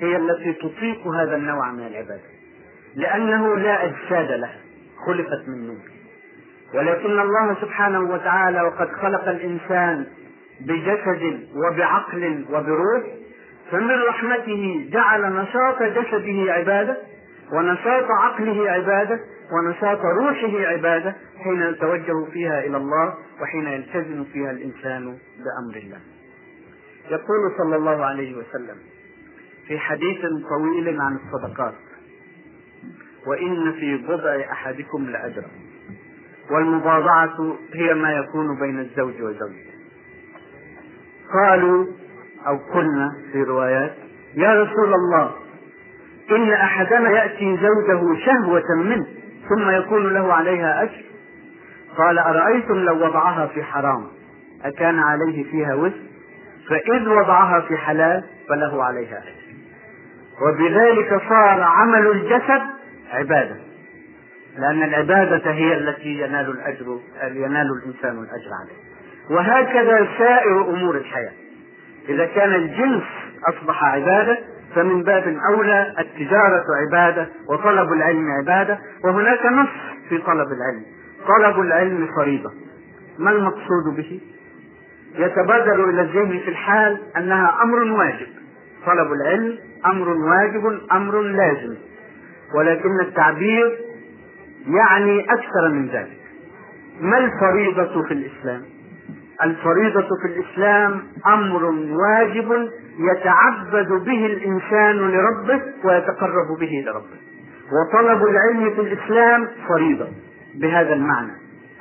هي التي تطيق هذا النوع من العبادة. لأنه لا أجساد لها خلقت من نور. ولكن الله سبحانه وتعالى وقد خلق الإنسان بجسد وبعقل وبروح فمن رحمته جعل نشاط جسده عبادة ونشاط عقله عبادة ونشاط روحه عبادة حين يتوجه فيها إلى الله وحين يلتزم فيها الإنسان بأمر الله. يقول صلى الله عليه وسلم في حديث طويل عن الصدقات. وإن في بضع أحدكم لأجرا والمباضعة هي ما يكون بين الزوج وزوجته قالوا أو قلنا في روايات يا رسول الله إن أحدنا يأتي زوجه شهوة منه ثم يكون له عليها أجر. قال أرأيتم لو وضعها في حرام؟ أكان عليه فيها وزر فإذ وضعها في حلال فله عليها أجر. وبذلك صار عمل الجسد عبادة. لأن العبادة هي التي ينال الأجر ينال الإنسان الأجر عليه. وهكذا سائر أمور الحياة. إذا كان الجنس أصبح عبادة فمن باب أولى التجارة عبادة وطلب العلم عبادة. وهناك نص في طلب العلم. طلب العلم فريضة. ما المقصود به؟ يتبادر إلى الذهن في الحال أنها أمر واجب. طلب العلم أمر واجب أمر لازم. ولكن التعبير يعني أكثر من ذلك. ما الفريضة في الإسلام؟ الفريضة في الإسلام أمر واجب يتعبد به الإنسان لربه ويتقرب به لربه. وطلب العلم في الإسلام فريضة بهذا المعنى.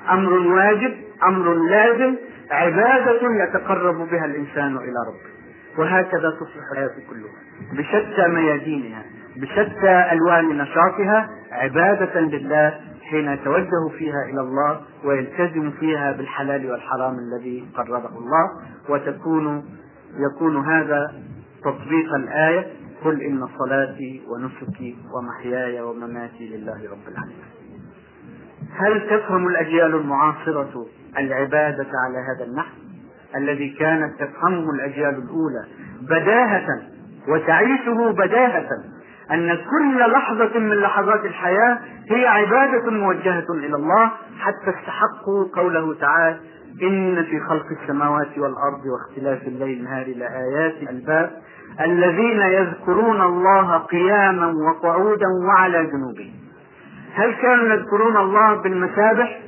أمر واجب أمر لازم عبادة يتقرب بها الإنسان إلى ربه. وهكذا تصبح الحياة كلها. بشتى ميادينها بشتى ألوان نشاطها عبادة لله حين يتوجه فيها إلى الله ويلتزم فيها بالحلال والحرام الذي قرره الله. وتكون يكون هذا تطبيق الآية قل إن صلاتي ونسكي ومحياي ومماتي لله رب العالمين. هل تفهم الأجيال المعاصرة العبادة على هذا النحو؟ الذي كانت تفهمه الأجيال الأولى بداهة وتعيشه بداهة أن كل لحظة من لحظات الحياة هي عبادة موجهة إلى الله حتى استحقوا قوله تعالى إن في خلق السماوات والأرض واختلاف الليل والنهار لآيات الباب الذين يذكرون الله قياما وقعودا وعلى جنوبهم. هل كانوا يذكرون الله بالمسابح؟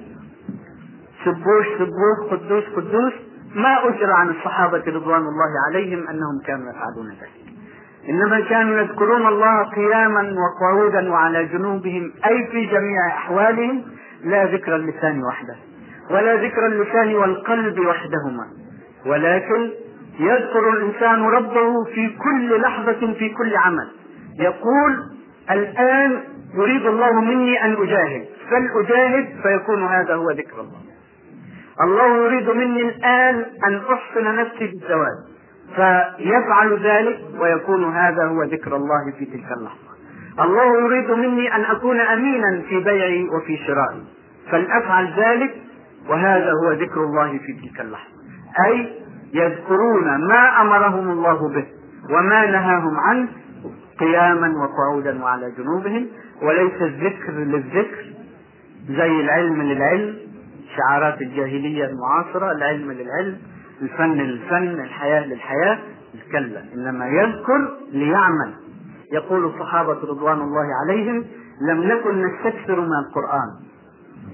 سبوش سبوح قدوس قدوس. ما أجرى عن الصحابة رضوان الله عليهم أنهم كانوا يفعلون ذلك. إنما كانوا يذكرون الله قياما وقعودا وعلى جنوبهم أي في جميع أحوالهم لا ذكر اللسان وحده ولا ذكر اللسان والقلب وحدهما. ولكن يذكر الإنسان ربه في كل لحظة في كل عمل. يقول الآن يريد الله مني أن أجاهد. فلأجاهد فيكون هذا هو ذكر الله. الله يريد مني الآن أن أحسن نفسي بالزواج فيفعل ذلك ويكون هذا هو ذكر الله في تلك اللحظة. الله يريد مني أن أكون أمينا في بيعي وفي شرائي. فلأفعل ذلك وهذا هو ذكر الله في تلك اللحظة. أي يذكرون ما أمرهم الله به وما نهاهم عنه قياما وقعودا وعلى جنوبهم. وليس الذكر للذكر زي العلم للعلم. شعارات الجاهلية المعاصرة العلم للعلم الفن للفن الحياة للحياة كلا إنما يذكر ليعمل. يقول الصحابة رضوان الله عليهم لم نكن نستكثر من القرآن.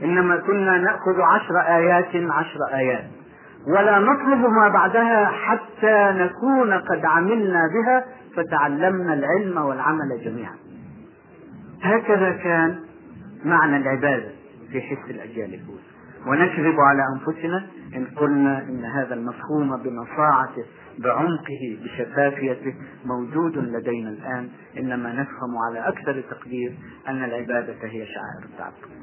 إنما كنا نأخذ عشر آيات عشر آيات. ولا نطلب ما بعدها حتى نكون قد عملنا بها فتعلمنا العلم والعمل جميعا. هكذا كان معنى العبادة في حس الأجيال الأولى. ونكذب على أنفسنا إن قلنا إن هذا المفهوم بنصاعته بعمقه بشفافيته موجود لدينا الآن إنما نفهم على أكثر تقدير أن العبادة هي شعائر التعبد.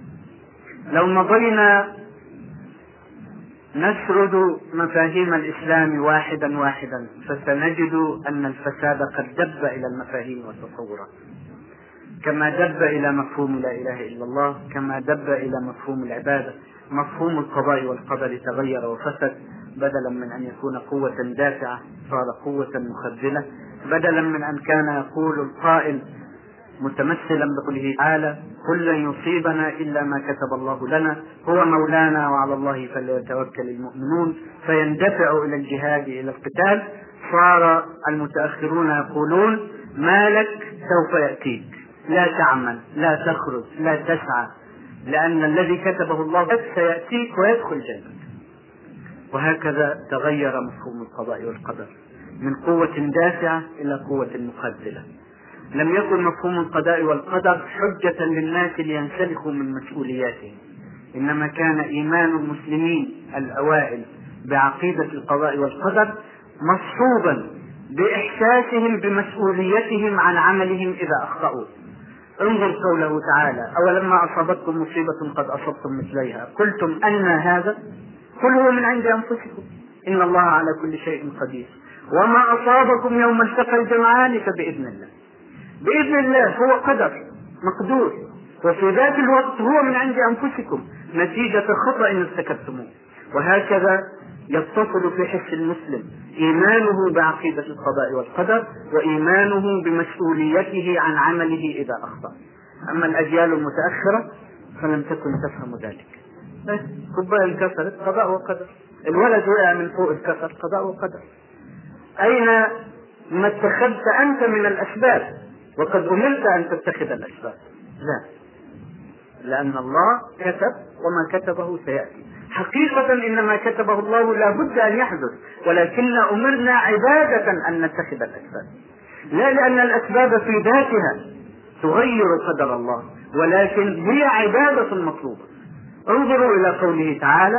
لو مضينا نسرد مفاهيم الإسلام واحدا واحدا فسنجد أن الفساد قد دب إلى المفاهيم والتصورات كما دب إلى مفهوم لا إله إلا الله كما دب إلى مفهوم العبادة. مفهوم القضاء والقدر تغير وفسد. بدلا من أن يكون قوة دافعة صار قوة مخذلة بدلا من أن كان يقول القائل متمثلا بقوله تعالى قل لن يصيبنا إلا ما كتب الله لنا هو مولانا وعلى الله فليتوكل المؤمنون. فيندفع إلى الجهاد إلى القتال. صار المتأخرون يقولون ما لك سوف يأتيك. لا تعمل لا تخرج لا تسعى. لأن الذي كتبه الله لك سيأتيك ويدخل جنة وهكذا تغير مفهوم القضاء والقدر. من قوة دافعة إلى قوة مخذلة لم يكن مفهوم القضاء والقدر حجة للناس لينسلخوا من مسؤولياتهم. إنما كان إيمان المسلمين الأوائل بعقيدة القضاء والقدر مصحوبا بإحساسهم بمسؤوليتهم عن عملهم إذا أخطأوا. انظر قوله تعالى أولما أصابتكم مصيبة قد أصبتم مثليها. قلتم أن هذا؟ قل هو من عند أنفسكم. إن الله على كل شيء قدير. وما أصابكم يوم التقى الجمعان فبإذن الله. بإذن الله هو قدر مقدور. وفي ذات الوقت هو من عند أنفسكم. نتيجة خطأ ارتكبتموه. وهكذا يتصل في حس المسلم إيمانه بعقيدة القضاء والقدر وإيمانه بمسؤوليته عن عمله إذا أخطأ. أما الأجيال المتأخرة فلم تكن تفهم ذلك. بس كوباية انكسرت قضاء وقدر. الولد وقع من فوق الكسر قضاء وقدر. أين ما اتخذت أنت من الأسباب؟ وقد أمرت أن تتخذ الأسباب. لا. لأن الله كتب وما كتبه سيأتي. حقيقة إن ما كتبه الله لا بد أن يحدث. ولكن أمرنا عبادة أن نتخذ الأسباب. لا لأن الأسباب في ذاتها تغير قدر الله ولكن هي عبادة مطلوبة. انظروا إلى قوله تعالى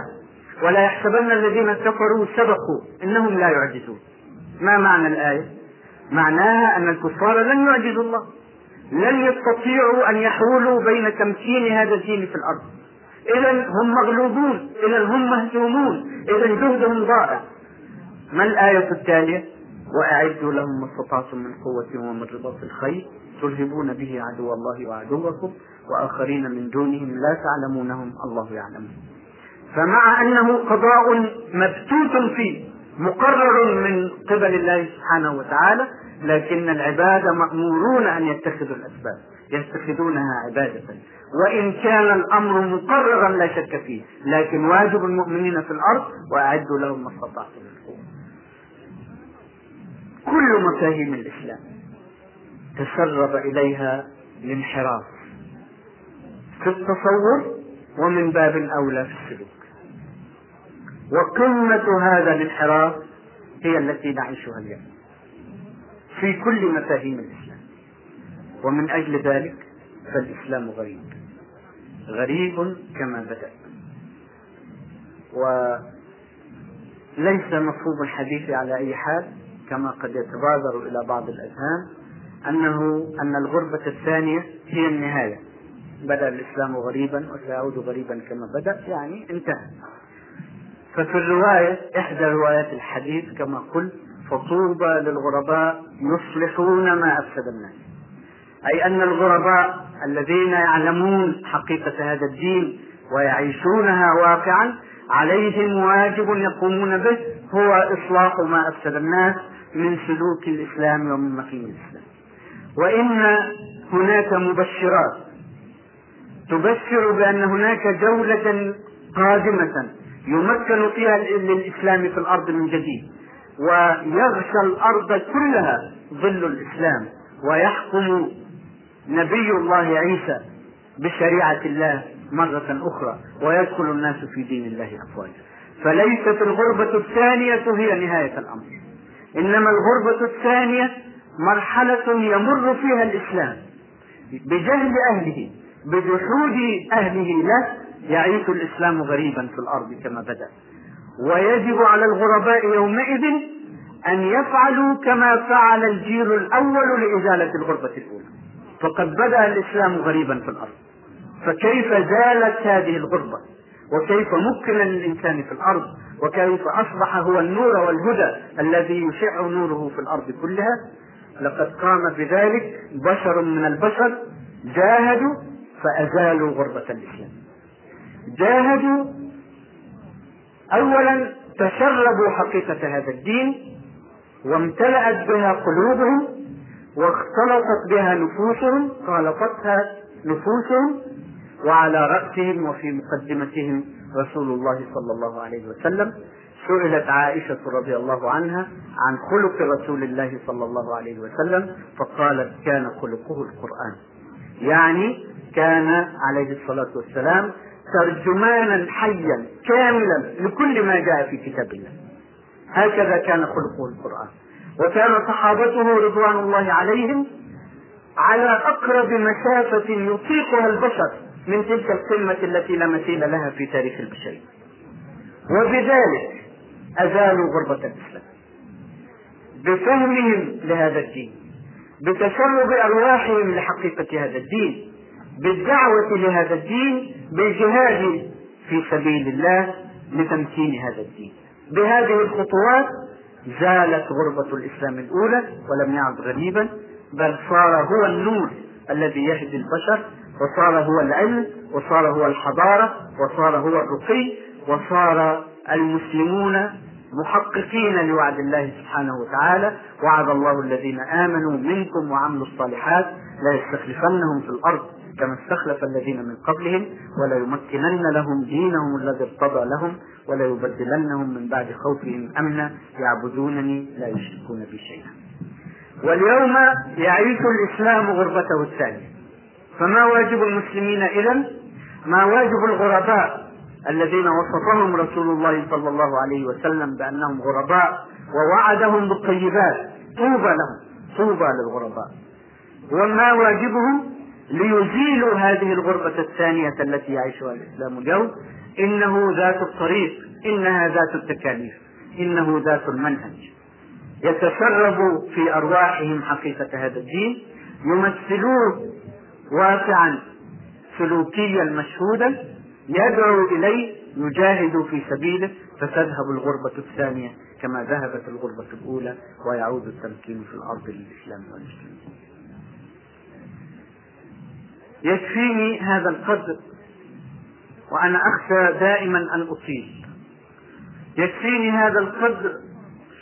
ولا يحسبن الذين كفروا سبقوا إنهم لا يعجزون. ما معنى الآية؟ معناها أن الكفار لن يعجزوا الله. لن يستطيعوا أن يحولوا بين تمكين هذا الدين في الأرض. إذا هم مغلوبون إذا هم مهزومون إذا جهدهم ضائع. ما الآية التالية وأعدوا لهم ما استطعتم من قوة ومن رباط الخيل ترهبون به عدو الله وعدوكم وآخرين من دونهم لا تعلمونهم الله يعلمهم فمع أنه قضاء مبتوت فيه مقرر من قبل الله سبحانه وتعالى لكن العباد مأمورون أن يتخذوا الأسباب. يتخذونها عبادة. وإن كان الأمر مقررا لا شك فيه لكن واجب المؤمنين في الأرض وأعدوا لهم ما استطعتم. كل مفاهيم الإسلام تسرب إليها الانحراف في التصور ومن باب أولى في السلوك. وقمة هذا الانحراف هي التي نعيشها اليوم في كل مفاهيم الإسلام. ومن أجل ذلك فالإسلام غريب. غريب كما بدأ. وليس مفهوم الحديث على أي حال كما قد يتبادر إلى بعض الأذهان أنه أن الغربة الثانية هي النهاية. بدأ الإسلام غريبا وسيعود غريبا كما بدأ يعني انتهى. ففي الرواية إحدى روايات الحديث كما قلت فطوبى للغرباء يصلحون ما أفسد الناس. أي أن الغرباء الذين يعلمون حقيقة هذا الدين ويعيشونها واقعا عليهم واجب يقومون به هو إصلاح ما أفسد الناس من سلوك الإسلام ومن مفهوم الإسلام. وإن هناك مبشرات تبشر بأن هناك جولة قادمة يمكن فيها للإسلام في الأرض من جديد ويغشى الأرض كلها ظل الإسلام ويحكم نبي الله عيسى بشريعة الله مرة أخرى ويدخل الناس في دين الله أفواجا. فليست الغربة الثانية هي نهاية الأمر. إنما الغربة الثانية مرحلة يمر فيها الإسلام. بجهل أهله بجحود أهله له يعيش الإسلام غريبا في الأرض كما بدأ. ويجب على الغرباء يومئذ أن يفعلوا كما فعل الجيل الأول لإزالة الغربة الأولى. فقد بدأ الإسلام غريبا في الأرض. فكيف زالت هذه الغربة؟ وكيف مكن للإنسان في الأرض؟ وكيف أصبح هو النور والهدى الذي يشع نوره في الأرض كلها؟ لقد قام بذلك بشر من البشر جاهدوا فأزالوا غربة الإسلام. جاهدوا أولا تشربوا حقيقة هذا الدين وامتلأت بها قلوبهم واختلطت بها نفوسهم خالطتها نفوسهم وعلى رأسهم وفي مقدمتهم رسول الله صلى الله عليه وسلم. سئلت عائشة رضي الله عنها عن خلق رسول الله صلى الله عليه وسلم فقالت كان خلقه القرآن. يعني كان عليه الصلاة والسلام ترجمانا حيا كاملا لكل ما جاء في كتاب الله. هكذا كان خلقه القرآن. وكان صحابته رضوان الله عليهم على أقرب مسافة يطيقها البشر من تلك القمة التي لا مثيل لها في تاريخ البشرية. وبذلك أزالوا غربة الإسلام. بفهمهم لهذا الدين بتشرب أرواحهم لحقيقة هذا الدين بالدعوة لهذا الدين بالجهاد في سبيل الله لتمكين هذا الدين. بهذه الخطوات زالت غربة الإسلام الأولى ولم يعد غريبا بل صار هو النور الذي يهدي البشر وصار هو العلم وصار هو الحضارة وصار هو الرقي وصار المسلمون محققين لوعد الله سبحانه وتعالى. وعد الله الذين آمنوا منكم وعملوا الصالحات لا يستخلفنهم في الأرض. كما استخلف الذين من قبلهم ولا يمكنن لهم دينهم الذي ارتضى لهم ولا يبدلنهم من بعد خوفهم أمنا يعبدونني لا يشركون بي شيئا. واليوم يعيش الإسلام غربته الثانية. فما واجب المسلمين اذا؟ ما واجب الغرباء الذين وصفهم رسول الله صلى الله عليه وسلم بأنهم غرباء ووعدهم بالطيبات طوبى لهم طوبى للغرباء. وما واجبهم ليزيلوا هذه الغربة الثانية التي يعيشها الإسلام اليوم. إنه ذات الطريق إنها ذات التكاليف إنه ذات المنهج. يتسرب في أرواحهم حقيقة هذا الدين يمثلوه واقعا سلوكيا مشهودا يدعو إليه يجاهد في سبيله فتذهب الغربة الثانية كما ذهبت الغربة الأولى ويعود التمكين في الأرض للإسلام والمسلمين. يكفيني هذا القدر وأنا أخشى دائما أن أطيل يكفيني هذا القدر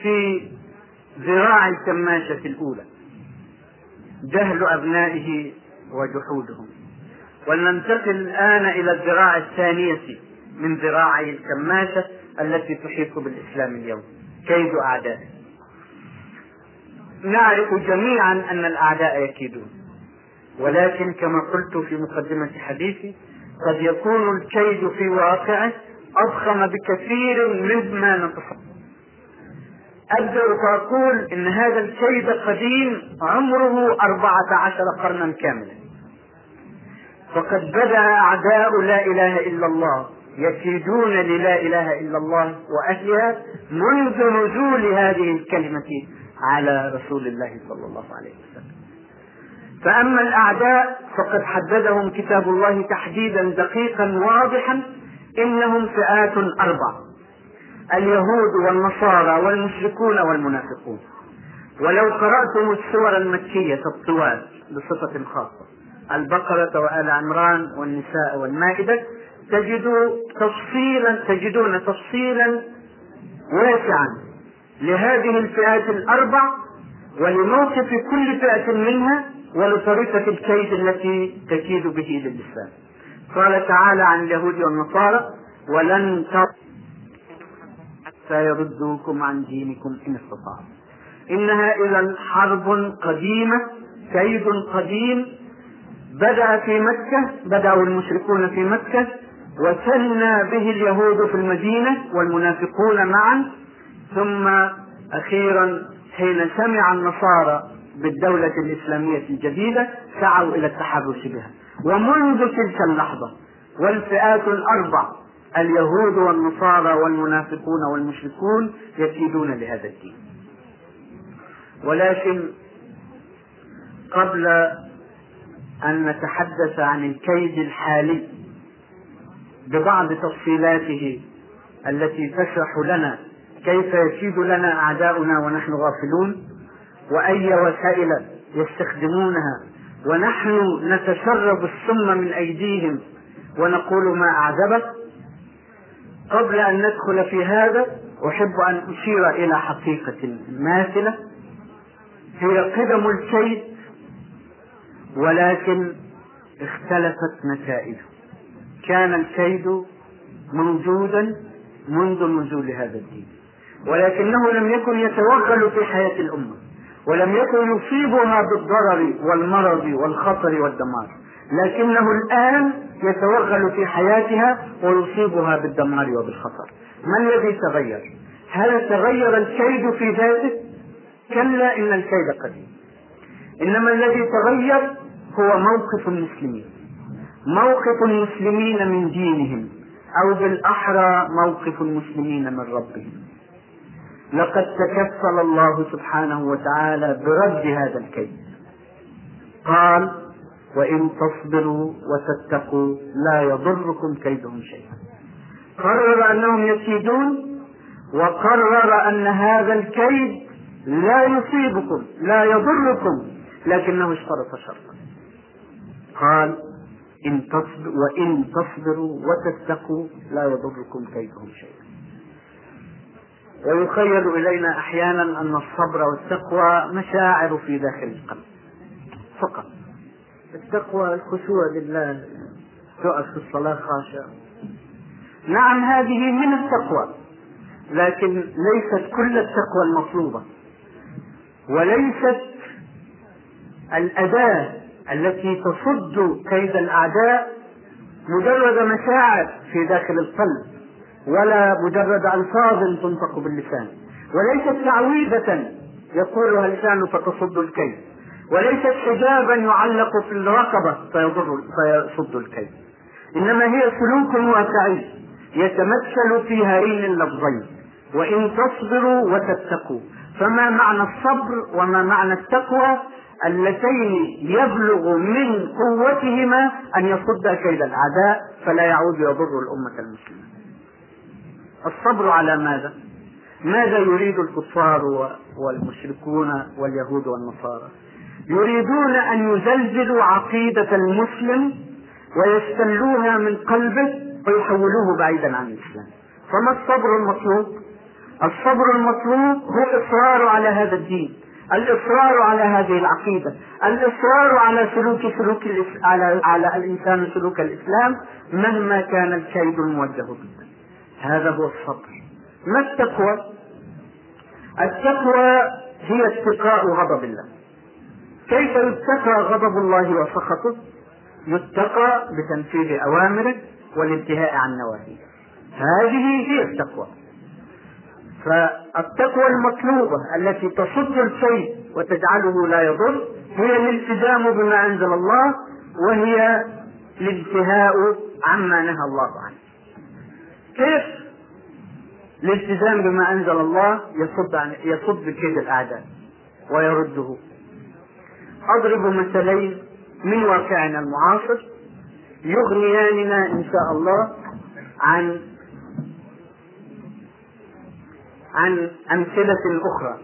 في ذراع الكماشة الأولى جهل أبنائه وجحودهم. ولننتقل الآن إلى الذراع الثانية من ذراعي الكماشة التي تحيط بالإسلام اليوم كيد أعدائه نعرف جميعا أن الأعداء يكيدون. ولكن كما قلت في مقدمة حديثي قد يكون الكيد في واقعه أضخم بكثير مما نتصور. أبدأ فأقول إن هذا الكيد قديم عمره أربعة عشر قرنا كاملا. فقد بدأ أعداء لا إله إلا الله يكيدون للا إله إلا الله وأهلها منذ نزول هذه الكلمة على رسول الله صلى الله عليه وسلم. فأما الأعداء فقد حددهم كتاب الله تحديدا دقيقا واضحا إنهم فئات أربع اليهود والنصارى والمشركون والمنافقون. ولو قرأتم السور المكية الطوال بصفة خاصة البقرة وآل عمران والنساء والمائدة تجدوا تفصيلا تجدون تفصيلا واسعا لهذه الفئات الأربع ولموقف كل فئة منها ولطريقة الكيد التي تكيد به للإسلام. قال تعالى عن اليهود والنصارى ولن حتى يردوكم عن دينكم إن استطاعوا. إنها إذا حرب قديمة كيد قديم بدأ في مكة بدأوا المشركون في مكة وثنى به اليهود في المدينة والمنافقون معا ثم أخيرا حين سمع النصارى بالدولة الإسلامية الجديدة سعوا إلى التحرش بها. ومنذ تلك اللحظة والفئات الأربع اليهود والنصارى والمنافقون والمشركون يكيدون لهذا الدين. ولكن قبل أن نتحدث عن الكيد الحالي ببعض تفصيلاته التي تشرح لنا كيف يكيد لنا أعداؤنا ونحن غافلون وأي وسائل يستخدمونها. ونحن نتشرب السم من أيديهم ونقول ما أعجبك. قبل أن ندخل في هذا أحب أن أشير إلى حقيقة ماثلة. هي قدم الكيد ولكن اختلفت نتائجه. كان الكيد موجودا منذ نزول هذا الدين. ولكنه لم يكن يتوغل في حياة الأمة. ولم يكن يصيبها بالضرر والمرض والخطر والدمار. لكنه الآن يتوغل في حياتها ويصيبها بالدمار وبالخطر. ما الذي تغير؟ هل تغير الكيد في ذاته؟ كلا إن الكيد قديم. إنما الذي تغير هو موقف المسلمين. موقف المسلمين من دينهم أو بالأحرى موقف المسلمين من ربهم. لقد تكفل الله سبحانه وتعالى برد هذا الكيد. قال وإن تصبروا وتتقوا لا يضركم كيدهم شيئا. قرر أنهم يكيدون وقرر أن هذا الكيد لا يصيبكم لا يضركم لكنه اشترط شرطا. قال إن تصبر وإن تصبروا وتتقوا لا يضركم كيدهم شيئا. ويخيل إلينا أحيانا أن الصبر والتقوى مشاعر في داخل القلب. فقط. التقوى الخشوع لله. تقف في الصلاة خاشع نعم هذه من التقوى لكن ليست كل التقوى المطلوبة. وليست الأداة التي تصد كيد الأعداء مجرد مشاعر في داخل القلب. ولا مجرد ألفاظ تنطق باللسان. وليست تعويذة يقولها اللسان فتصد الكيد. وليست حجابا يعلق في الرقبة فيضر فيصد الكيد. إنما هي سلوك واقعي يتمثل في هذين اللفظين. وإن تصبروا وتتقوا. فما معنى الصبر وما معنى التقوى؟ اللتين يبلغ من قوتهما أن يصد كيد الأعداء فلا يعود يضر الأمة المسلمة. الصبر على ماذا؟ ماذا يريد الكفار والمشركون واليهود والنصارى؟ يريدون أن يزلزلوا عقيدة المسلم ويستلوها من قلبه ويحولوه بعيدا عن الإسلام فما الصبر المطلوب؟ الصبر المطلوب هو الإصرار على هذا الدين الإصرار على هذه العقيدة الإصرار على سلوك سلوك على على الإنسان سلوك الإسلام مهما كان الكيد الموجه به هذا هو الصبر ما التقوى؟ التقوى هي اتقاء غضب الله. كيف يتقى غضب الله وسخطه؟ يتقى بتنفيذ أوامره والانتهاء عن نواهيه. هذه هي التقوى. فالتقوى المطلوبة التي تصد الكيد وتجعله لا يضر هي الالتزام بما أنزل الله وهي الانتهاء عما نهى الله عنه. كيف الالتزام بما أنزل الله يصد عن يصد كيد الأعداء ويرده. أضرب مثلين من واقعنا المعاصر يغنياننا إن شاء الله عن عن أمثلة أخرى.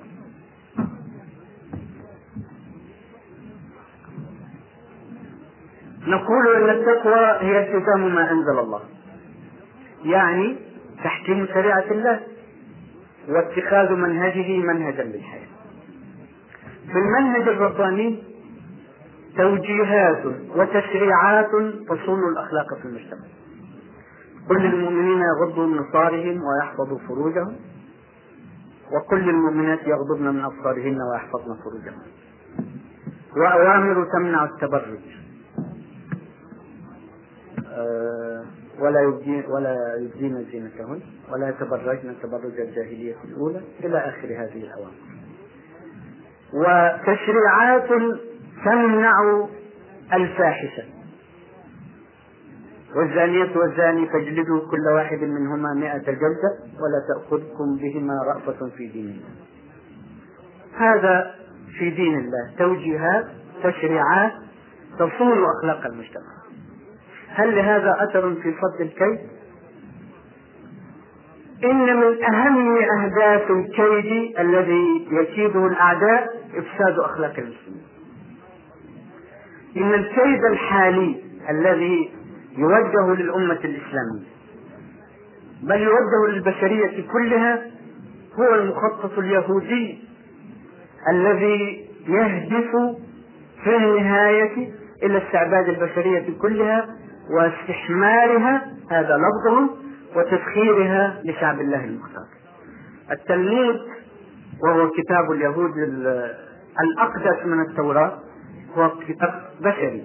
نقول أن التقوى هي التزام ما أنزل الله. يعني تحكيم شريعة الله واتخاذ منهجه منهجا للحياة. في المنهج الرباني توجيهات وتشريعات تصون الأخلاق في المجتمع. كل المؤمنين يغضوا من نصارهم ويحفظوا فروجهم وكل المؤمنات يغضبن من أبصارهن ويحفظن فروجهن وأوامر تمنع التبرج. ولا يبدين ولا يبدين زينتهن ولا يتبرجن تبرج الجاهلية الأولى إلى آخر هذه الأوامر وتشريعات تمنع الفاحشة. والزانية والزاني فاجلدوا كل واحد منهما مئة جلدة ولا تأخذكم بهما رأفة في دين الله. هذا في دين الله. توجيهات تشريعات تصون أخلاق المجتمع. هل لهذا أثر في صد الكيد؟ إن من أهم أهداف الكيد الذي يكيده الأعداء إفساد أخلاق المسلمين. إن الكيد الحالي الذي يوجه للأمة الإسلامية بل يوجه للبشرية كلها هو المخطط اليهودي الذي يهدف في النهاية إلى استعباد البشرية كلها واستحمارها هذا لفظهم وتسخيرها لشعب الله المختار. التلميذ وهو كتاب اليهود الأقدس من التوراة هو كتاب بشري.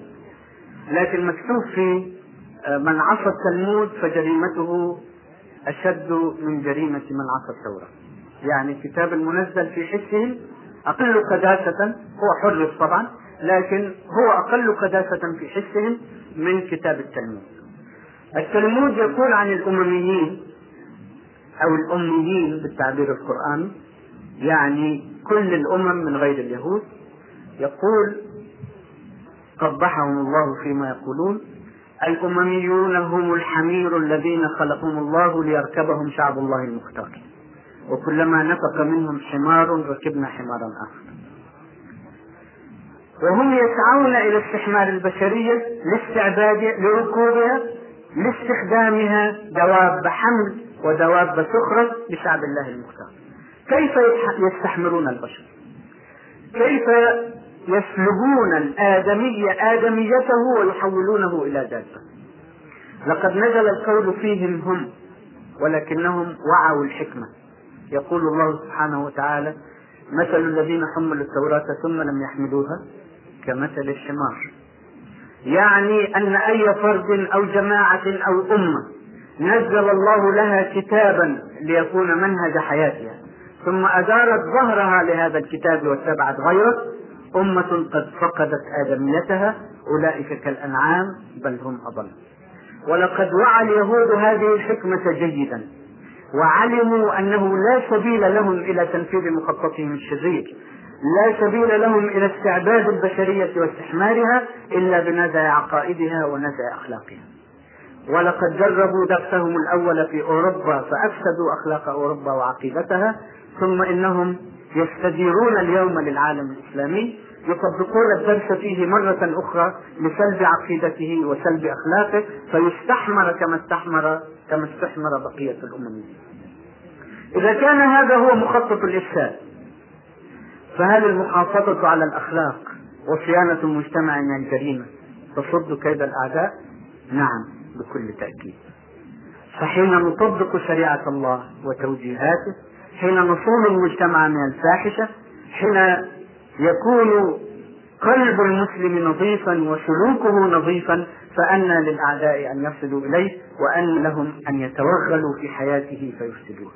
لكن مكتوب فيه آه، من عصى التلمود فجريمته أشد من جريمة من عصى التوراة. يعني الكتاب المنزل في حسهم أقل قداسة هو حرف طبعا لكن هو أقل قداسة في حسهم من كتاب التلمود التلمود يقول عن الأمميين أو الأميين بالتعبير القرآني يعني كل الأمم من غير اليهود يقول قبحهم الله فيما يقولون الأمميون هم الحمير الذين خلقهم الله ليركبهم شعب الله المختار. وكلما نفق منهم حمار ركبنا حمارا آخر. وهم يسعون إلى استحمار البشرية لاستعباد لركوبها لاستخدامها دواب حمل ودواب سخرة لشعب الله المختار. كيف يستحمرون البشر؟ كيف يسلبون الآدمي آدميته ويحولونه إلى دابة؟ لقد نزل القول فيهم هم ولكنهم وعوا الحكمة. يقول الله سبحانه وتعالى مثل الذين حملوا التوراة ثم لم يحملوها كمثل الحمار. يعني أن أي فرد أو جماعة أو أمة نزل الله لها كتابا ليكون منهج حياتها ثم أدارت ظهرها لهذا الكتاب واتبعت غيره أمة قد فقدت آدميتها أولئك كالأنعام بل هم أضل. ولقد وعى اليهود هذه الحكمة جيدا وعلموا أنه لا سبيل لهم إلى تنفيذ مخططهم الشرير. لا سبيل لهم إلى استعباد البشرية واستحمارها إلا بنزع عقائدها ونزع أخلاقها. ولقد جربوا درسهم الأول في أوروبا فأفسدوا أخلاق أوروبا وعقيدتها ثم إنهم يستديرون اليوم للعالم الإسلامي يطبقون الدرس فيه مرة أخرى لسلب عقيدته وسلب أخلاقه فيستحمر كما استحمر كما استحمر بقية الأمم. إذا كان هذا هو مخطط الإفساد فهل المحافظة على الأخلاق وصيانة المجتمع من الجريمة تصد كيد الأعداء؟ نعم بكل تأكيد فحين نطبق شريعة الله وتوجيهاته حين نصون المجتمع من الفاحشة حين يكون قلب المسلم نظيفا وسلوكه نظيفا فأن للأعداء أن يصلوا إليه وأن لهم أن يتوغلوا في حياته فيفسدوه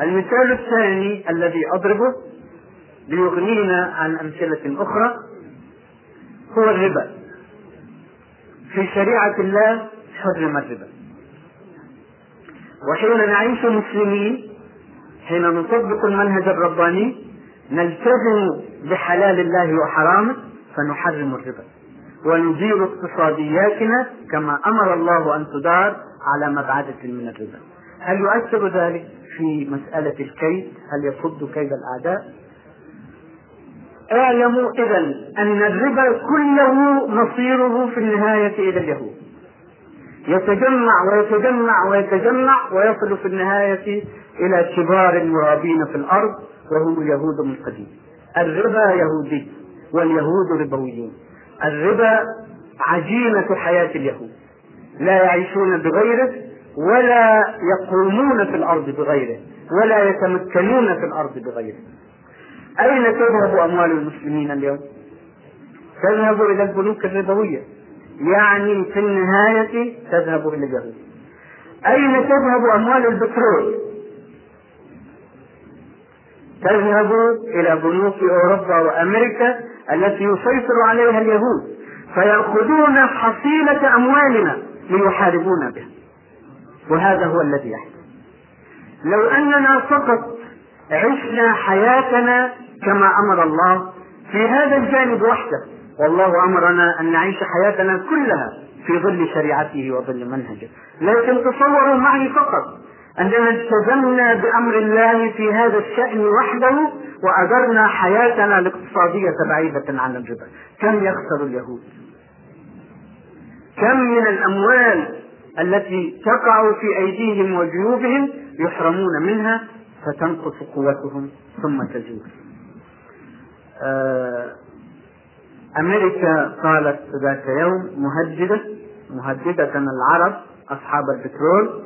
المثال الثاني الذي أضربه ليغنينا عن أمثلة أخرى هو الربا. في شريعة الله حرم الربا. وحين نعيش مسلمين حين نطبق المنهج الرباني نلتزم بحلال الله وحرامه فنحرم الربا. وندير اقتصادياتنا كما أمر الله أن تدار على مبعدة من الربا. هل يؤثر ذلك في مسألة الكيد؟ هل يصد كيد الأعداء؟ اعلموا إذا أن الربا كله مصيره في النهاية إلى اليهود. يتجمع ويتجمع ويتجمع ويصل في النهاية إلى كبار المرابين في الأرض وهم اليهود من قديم الربا يهودي واليهود ربويون. الربا عجينة حياة اليهود. لا يعيشون بغيره ولا يقومون في الأرض بغيره ولا يتمكنون في الأرض بغيره. أين تذهب أموال المسلمين اليوم؟ تذهب إلى البنوك الربوية يعني في النهاية تذهب إلى اليهود أين تذهب أموال البترول؟ تذهب إلى بنوك أوروبا وأمريكا التي يسيطر عليها اليهود فيأخذون حصيلة أموالنا ليحاربون بها وهذا هو الذي يحدث لو أننا فقط عشنا حياتنا كما أمر الله في هذا الجانب وحده. والله أمرنا أن نعيش حياتنا كلها في ظل شريعته وظل منهجه. لكن تصوروا معي فقط أننا التزمنا بأمر الله في هذا الشأن وحده وأدرنا حياتنا الاقتصادية بعيدة عن الربا. كم يخسر اليهود؟ كم من الأموال التي تقع في أيديهم وجيوبهم يحرمون منها فتنقص قوتهم ثم تزول. أمريكا قالت ذات يوم مهددة مهددة العرب أصحاب البترول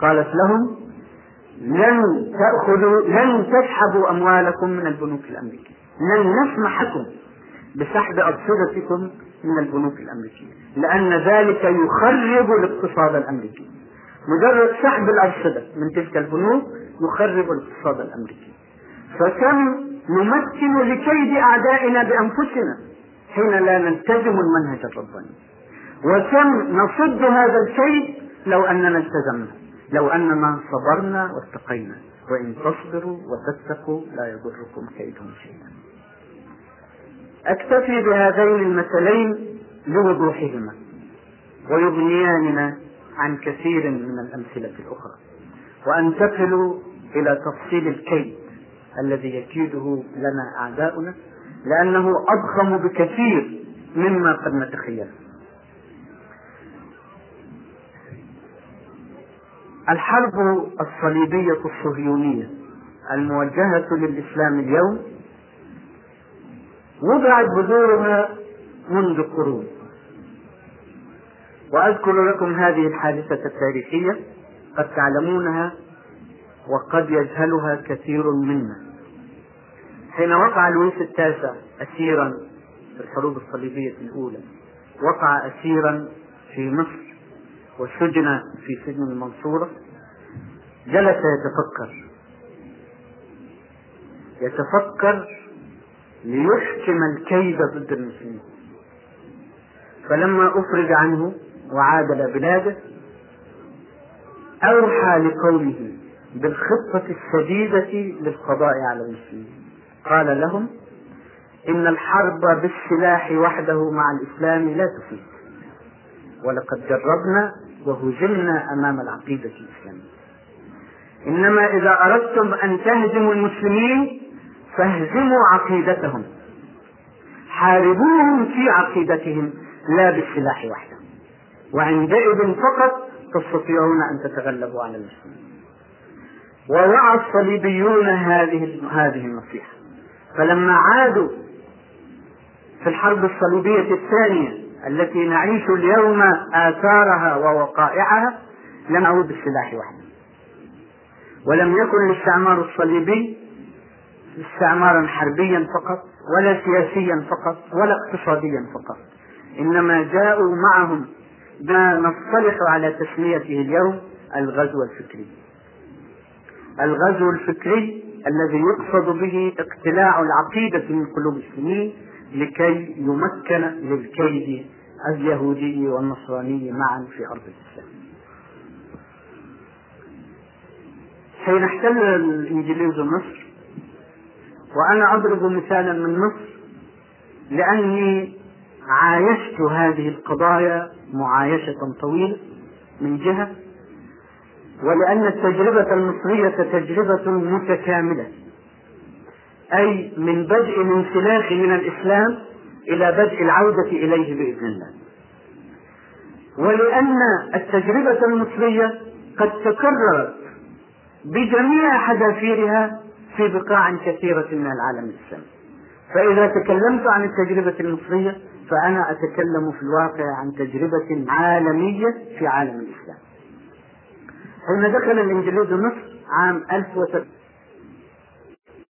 قالت لهم لن تأخذوا لن تسحبوا أموالكم من البنوك الأمريكية. لن نسمح لكم بسحب أرصدتكم من البنوك الأمريكية. لأن ذلك يخرب الاقتصاد الأمريكي. مجرد سحب الأرصدة من تلك البنوك يخرب الاقتصاد الأمريكي. فكم نمكن لكيد أعدائنا بأنفسنا حين لا نلتزم المنهج الرباني. وكم نصد هذا الكيد لو أننا التزمنا لو أننا صبرنا واتقينا. وإن تصبروا وتتقوا لا يضركم كيدهم شيئا. أكتفي بهذين المثلين لوضوحهما ويغنياننا عن كثير من الأمثلة الأخرى. وأنتقل إلى تفصيل الكيد. الذي يكيده لنا أعداؤنا لأنه أضخم بكثير مما قد نتخيله. الحرب الصليبية الصهيونية الموجهة للإسلام اليوم وضعت بذورها منذ قرون. وأذكر لكم هذه الحادثة التاريخية قد تعلمونها وقد يجهلها كثير منا. حين وقع لويس التاسع أسيرا في الحروب الصليبية الأولى وقع أسيرا في مصر وسجن في سجن المنصورة جلس يتفكر. يتفكر ليحكم الكيد ضد المسلمين. فلما أفرج عنه وعاد إلى بلاده أوحى لقومه بالخطة الشديدة للقضاء على المسلمين. قال لهم إن الحرب بالسلاح وحده مع الإسلام لا تفيد. ولقد جربنا وهزمنا أمام العقيدة الإسلامية. إنما إذا أردتم أن تهزموا المسلمين فاهزموا عقيدتهم. حاربوهم في عقيدتهم لا بالسلاح وحده. وعندئذ فقط تستطيعون أن تتغلبوا على المسلمين. ووعى الصليبيون هذه هذه النصيحة. فلما عادوا في الحرب الصليبية الثانية التي نعيش اليوم آثارها ووقائعها لم يعود بالسلاح وحده ولم يكن الاستعمار الصليبي استعمارا حربيا فقط ولا سياسيا فقط ولا اقتصاديا فقط. إنما جاءوا معهم ما نصطلح على تسميته اليوم الغزو الفكري. الغزو الفكري الذي يقصد به اقتلاع العقيدة من قلوب المسلمين لكي يمكن للكيد اليهودي والنصراني معا في أرض الإسلام. حين احتل الإنجليز مصر وأنا أضرب مثالا من مصر لأني عايشت هذه القضايا معايشة طويلة من جهة ولأن التجربة المصرية تجربة متكاملة. أي من بدء الانسلاخ من الإسلام إلى بدء العودة إليه بإذن الله. ولأن التجربة المصرية قد تكررت بجميع حذافيرها في بقاع كثيرة من العالم الإسلامي. فإذا تكلمت عن التجربة المصرية فأنا أتكلم في الواقع عن تجربة عالمية في عالم الإسلام. حين دخل الإنجليز مصر عام 1300